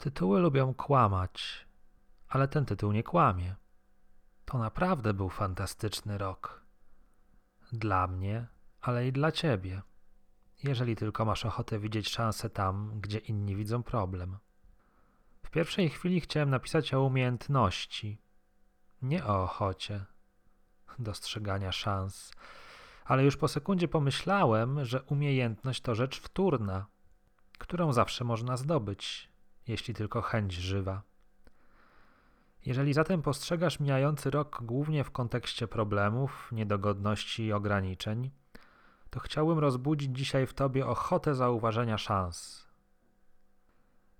Tytuły lubią kłamać, ale ten tytuł nie kłamie. To naprawdę był fantastyczny rok. Dla mnie, ale i dla ciebie. Jeżeli tylko masz ochotę widzieć szansę tam, gdzie inni widzą problem. W pierwszej chwili chciałem napisać o umiejętności, nie o ochocie dostrzegania szans, ale już po sekundzie pomyślałem, że umiejętność to rzecz wtórna, którą zawsze można zdobyć, jeśli tylko chęć żywa. Jeżeli zatem postrzegasz mijający rok głównie w kontekście problemów, niedogodności i ograniczeń, to chciałbym rozbudzić dzisiaj w tobie ochotę zauważenia szans.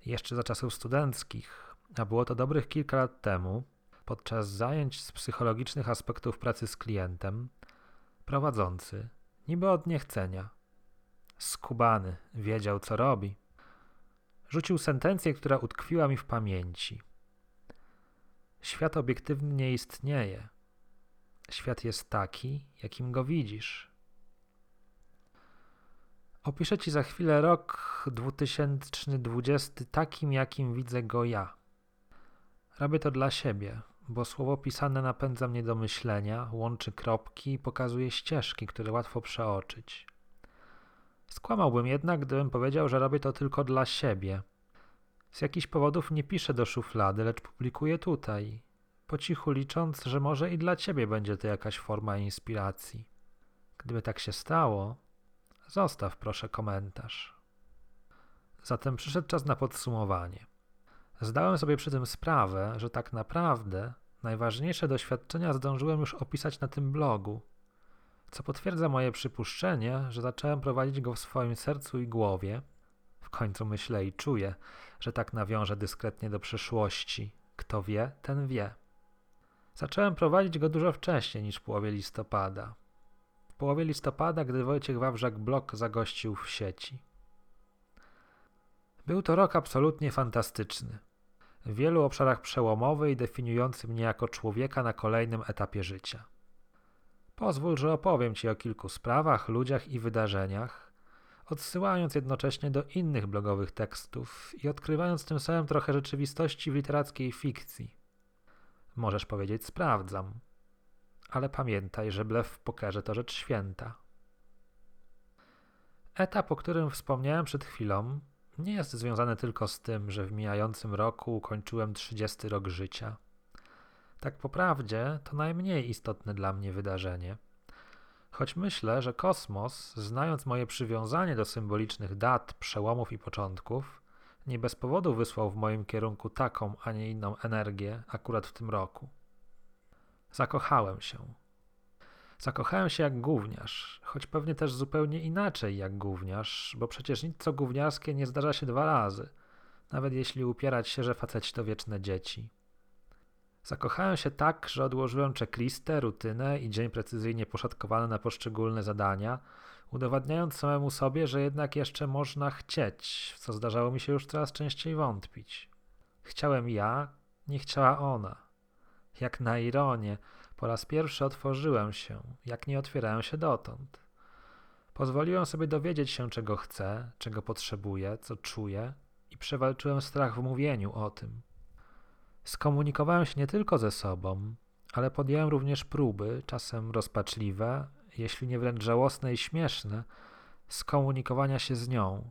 Jeszcze za czasów studenckich, a było to dobrych kilka lat temu, podczas zajęć z psychologicznych aspektów pracy z klientem, prowadzący, niby od niechcenia, skubany, wiedział co robi, rzucił sentencję, która utkwiła mi w pamięci. Świat obiektywny nie istnieje. Świat jest taki, jakim go widzisz. Opiszę Ci za chwilę rok 2020 takim, jakim widzę go ja. Robię to dla siebie, bo słowo pisane napędza mnie do myślenia, łączy kropki i pokazuje ścieżki, które łatwo przeoczyć. Skłamałbym jednak, gdybym powiedział, że robię to tylko dla siebie. Z jakichś powodów nie piszę do szuflady, lecz publikuję tutaj, po cichu licząc, że może i dla ciebie będzie to jakaś forma inspiracji. Gdyby tak się stało, zostaw proszę komentarz. Zatem przyszedł czas na podsumowanie. Zdałem sobie przy tym sprawę, że tak naprawdę najważniejsze doświadczenia zdążyłem już opisać na tym blogu, co potwierdza moje przypuszczenie, że zacząłem prowadzić go w swoim sercu i głowie. W końcu myślę i czuję, że tak nawiążę dyskretnie do przyszłości. Kto wie, ten wie. Zacząłem prowadzić go dużo wcześniej niż w połowie listopada. W połowie listopada, gdy Wojciech Wawrzak blog zagościł w sieci. Był to rok absolutnie fantastyczny. W wielu obszarach przełomowy i definiujący mnie jako człowieka na kolejnym etapie życia. Pozwól, że opowiem Ci o kilku sprawach, ludziach i wydarzeniach, odsyłając jednocześnie do innych blogowych tekstów i odkrywając tym samym trochę rzeczywistości w literackiej fikcji. Możesz powiedzieć sprawdzam, ale pamiętaj, że blef w pokerze to rzecz święta. Etap, o którym wspomniałem przed chwilą, nie jest związany tylko z tym, że w mijającym roku ukończyłem 30 rok życia. Tak po prawdzie, to najmniej istotne dla mnie wydarzenie. Choć myślę, że kosmos, znając moje przywiązanie do symbolicznych dat, przełomów i początków, nie bez powodu wysłał w moim kierunku taką, a nie inną energię akurat w tym roku. Zakochałem się. Zakochałem się jak gówniarz, choć pewnie też zupełnie inaczej jak gówniarz, bo przecież nic co gówniarskie nie zdarza się dwa razy, nawet jeśli upierać się, że faceci to wieczne dzieci. Zakochałem się tak, że odłożyłem checklistę, rutynę i dzień precyzyjnie poszatkowany na poszczególne zadania, udowadniając samemu sobie, że jednak jeszcze można chcieć, w co zdarzało mi się już coraz częściej wątpić. Chciałem ja, nie chciała ona. Jak na ironię, po raz pierwszy otworzyłem się, jak nie otwierałem się dotąd. Pozwoliłem sobie dowiedzieć się, czego chcę, czego potrzebuję, co czuję i przewalczyłem strach w mówieniu o tym. Skomunikowałem się nie tylko ze sobą, ale podjąłem również próby, czasem rozpaczliwe, jeśli nie wręcz żałosne i śmieszne, skomunikowania się z nią.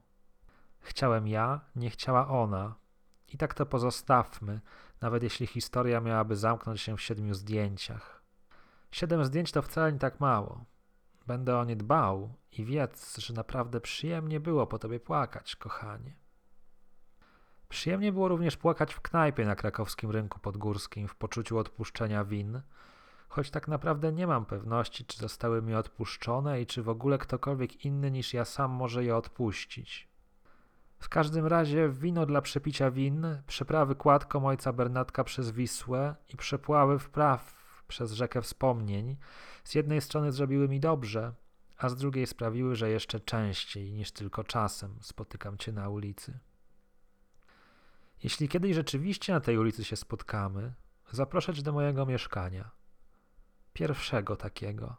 Chciałem ja, nie chciała ona. I tak to pozostawmy, nawet jeśli historia miałaby zamknąć się w siedmiu zdjęciach. Siedem zdjęć to wcale nie tak mało. Będę o nie dbał i wiedz, że naprawdę przyjemnie było po tobie płakać, kochanie. Przyjemnie było również płakać w knajpie na krakowskim rynku podgórskim w poczuciu odpuszczenia win, choć tak naprawdę nie mam pewności, czy zostały mi odpuszczone i czy w ogóle ktokolwiek inny niż ja sam może je odpuścić. W każdym razie wino dla przepicia win, przeprawy kładką ojca Bernatka przez Wisłę i przepławy wpraw przez rzekę wspomnień z jednej strony zrobiły mi dobrze, a z drugiej sprawiły, że jeszcze częściej niż tylko czasem spotykam cię na ulicy. Jeśli kiedyś rzeczywiście na tej ulicy się spotkamy, zaproszę cię do mojego mieszkania. Pierwszego takiego.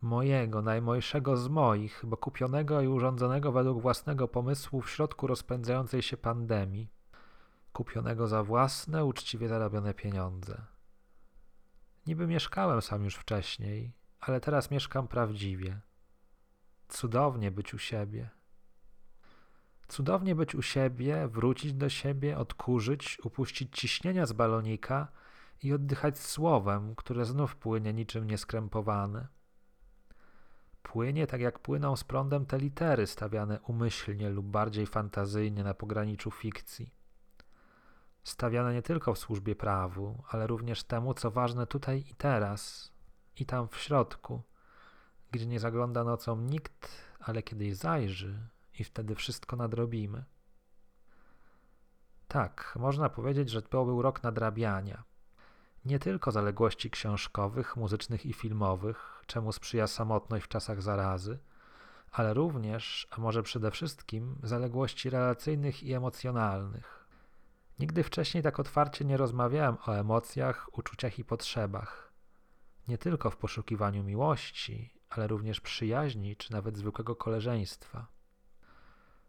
Mojego, najmojszego z moich, bo kupionego i urządzonego według własnego pomysłu w środku rozpędzającej się pandemii. kupionego za własne, uczciwie zarobione pieniądze. Niby mieszkałem sam już wcześniej, ale teraz mieszkam prawdziwie. Cudownie być u siebie. Cudownie być u siebie, wrócić do siebie, odkurzyć, upuścić ciśnienia z balonika i oddychać słowem, które znów płynie niczym nieskrępowane. Płynie tak jak płyną z prądem te litery stawiane umyślnie lub bardziej fantazyjnie na pograniczu fikcji. Stawiane nie tylko w służbie prawu, ale również temu, co ważne tutaj i teraz, i tam w środku, gdzie nie zagląda nocą nikt, ale kiedyś zajrzy i wtedy wszystko nadrobimy. Tak, można powiedzieć, że to był rok nadrabiania. Nie tylko zaległości książkowych, muzycznych i filmowych, czemu sprzyja samotność w czasach zarazy, ale również, a może przede wszystkim, zaległości relacyjnych i emocjonalnych. Nigdy wcześniej tak otwarcie nie rozmawiałem o emocjach, uczuciach i potrzebach. Nie tylko w poszukiwaniu miłości, ale również przyjaźni czy nawet zwykłego koleżeństwa.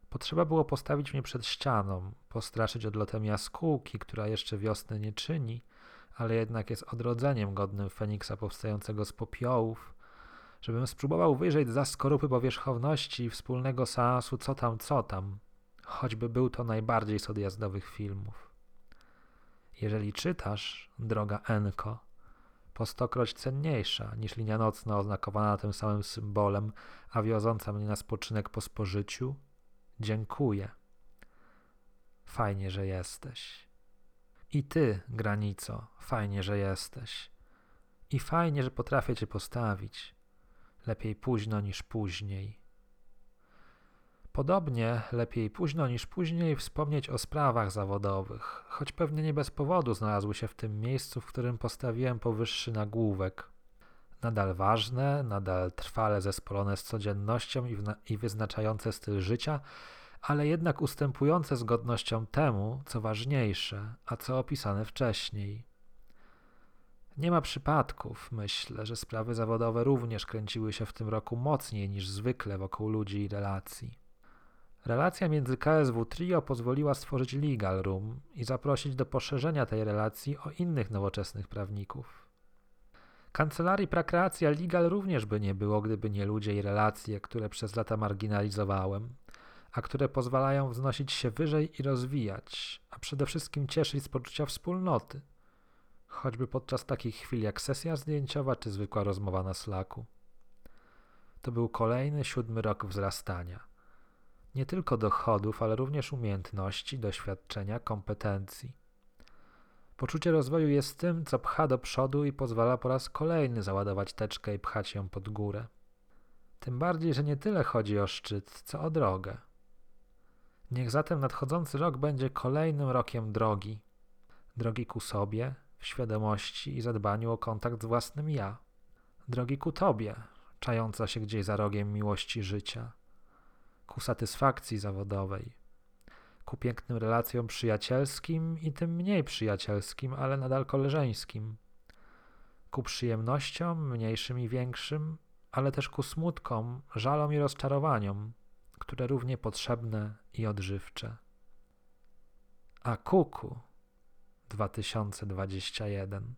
Potrzeba było postawić mnie przed ścianą, postraszyć odlotem jaskółki, która jeszcze wiosny nie czyni, ale jednak jest odrodzeniem godnym Feniksa powstającego z popiołów, żebym spróbował wyjrzeć za skorupy powierzchowności wspólnego seansu co tam, co tam, choćby był to najbardziej z odjazdowych filmów. Jeżeli czytasz, droga Enko, po stokroć cenniejsza niż linia nocna oznakowana tym samym symbolem, a wiodąca mnie na spoczynek po spożyciu, dziękuję. Fajnie, że jesteś. I ty, granico, fajnie, że jesteś. I fajnie, że potrafię cię postawić. Lepiej późno niż później. Podobnie lepiej późno niż później wspomnieć o sprawach zawodowych, choć pewnie nie bez powodu znalazły się w tym miejscu, w którym postawiłem powyższy nagłówek. Nadal ważne, nadal trwale zespolone z codziennością i, i wyznaczające styl życia, ale jednak ustępujące z godnością temu, co ważniejsze, a co opisane wcześniej. Nie ma przypadków, myślę, że sprawy zawodowe również kręciły się w tym roku mocniej niż zwykle wokół ludzi i relacji. Relacja między KSW Trio pozwoliła stworzyć Legal Room i zaprosić do poszerzenia tej relacji o innych nowoczesnych prawników. Kancelarii Prakreacja Legal również by nie było, gdyby nie ludzie i relacje, które przez lata marginalizowałem, a które pozwalają wznosić się wyżej i rozwijać, a przede wszystkim cieszyć z poczucia wspólnoty, choćby podczas takich chwil jak sesja zdjęciowa czy zwykła rozmowa na slaku. To był kolejny siódmy rok wzrastania. Nie tylko dochodów, ale również umiejętności, doświadczenia, kompetencji. Poczucie rozwoju jest tym, co pcha do przodu i pozwala po raz kolejny załadować teczkę i pchać ją pod górę. Tym bardziej, że nie tyle chodzi o szczyt, co o drogę. Niech zatem nadchodzący rok będzie kolejnym rokiem drogi. Drogi ku sobie, w świadomości i zadbaniu o kontakt z własnym ja. Drogi ku Tobie, czająca się gdzieś za rogiem miłości życia. Ku satysfakcji zawodowej. Ku pięknym relacjom przyjacielskim i tym mniej przyjacielskim, ale nadal koleżeńskim. Ku przyjemnościom, mniejszym i większym, ale też ku smutkom, żalom i rozczarowaniom które równie potrzebne i odżywcze. A kuku 2021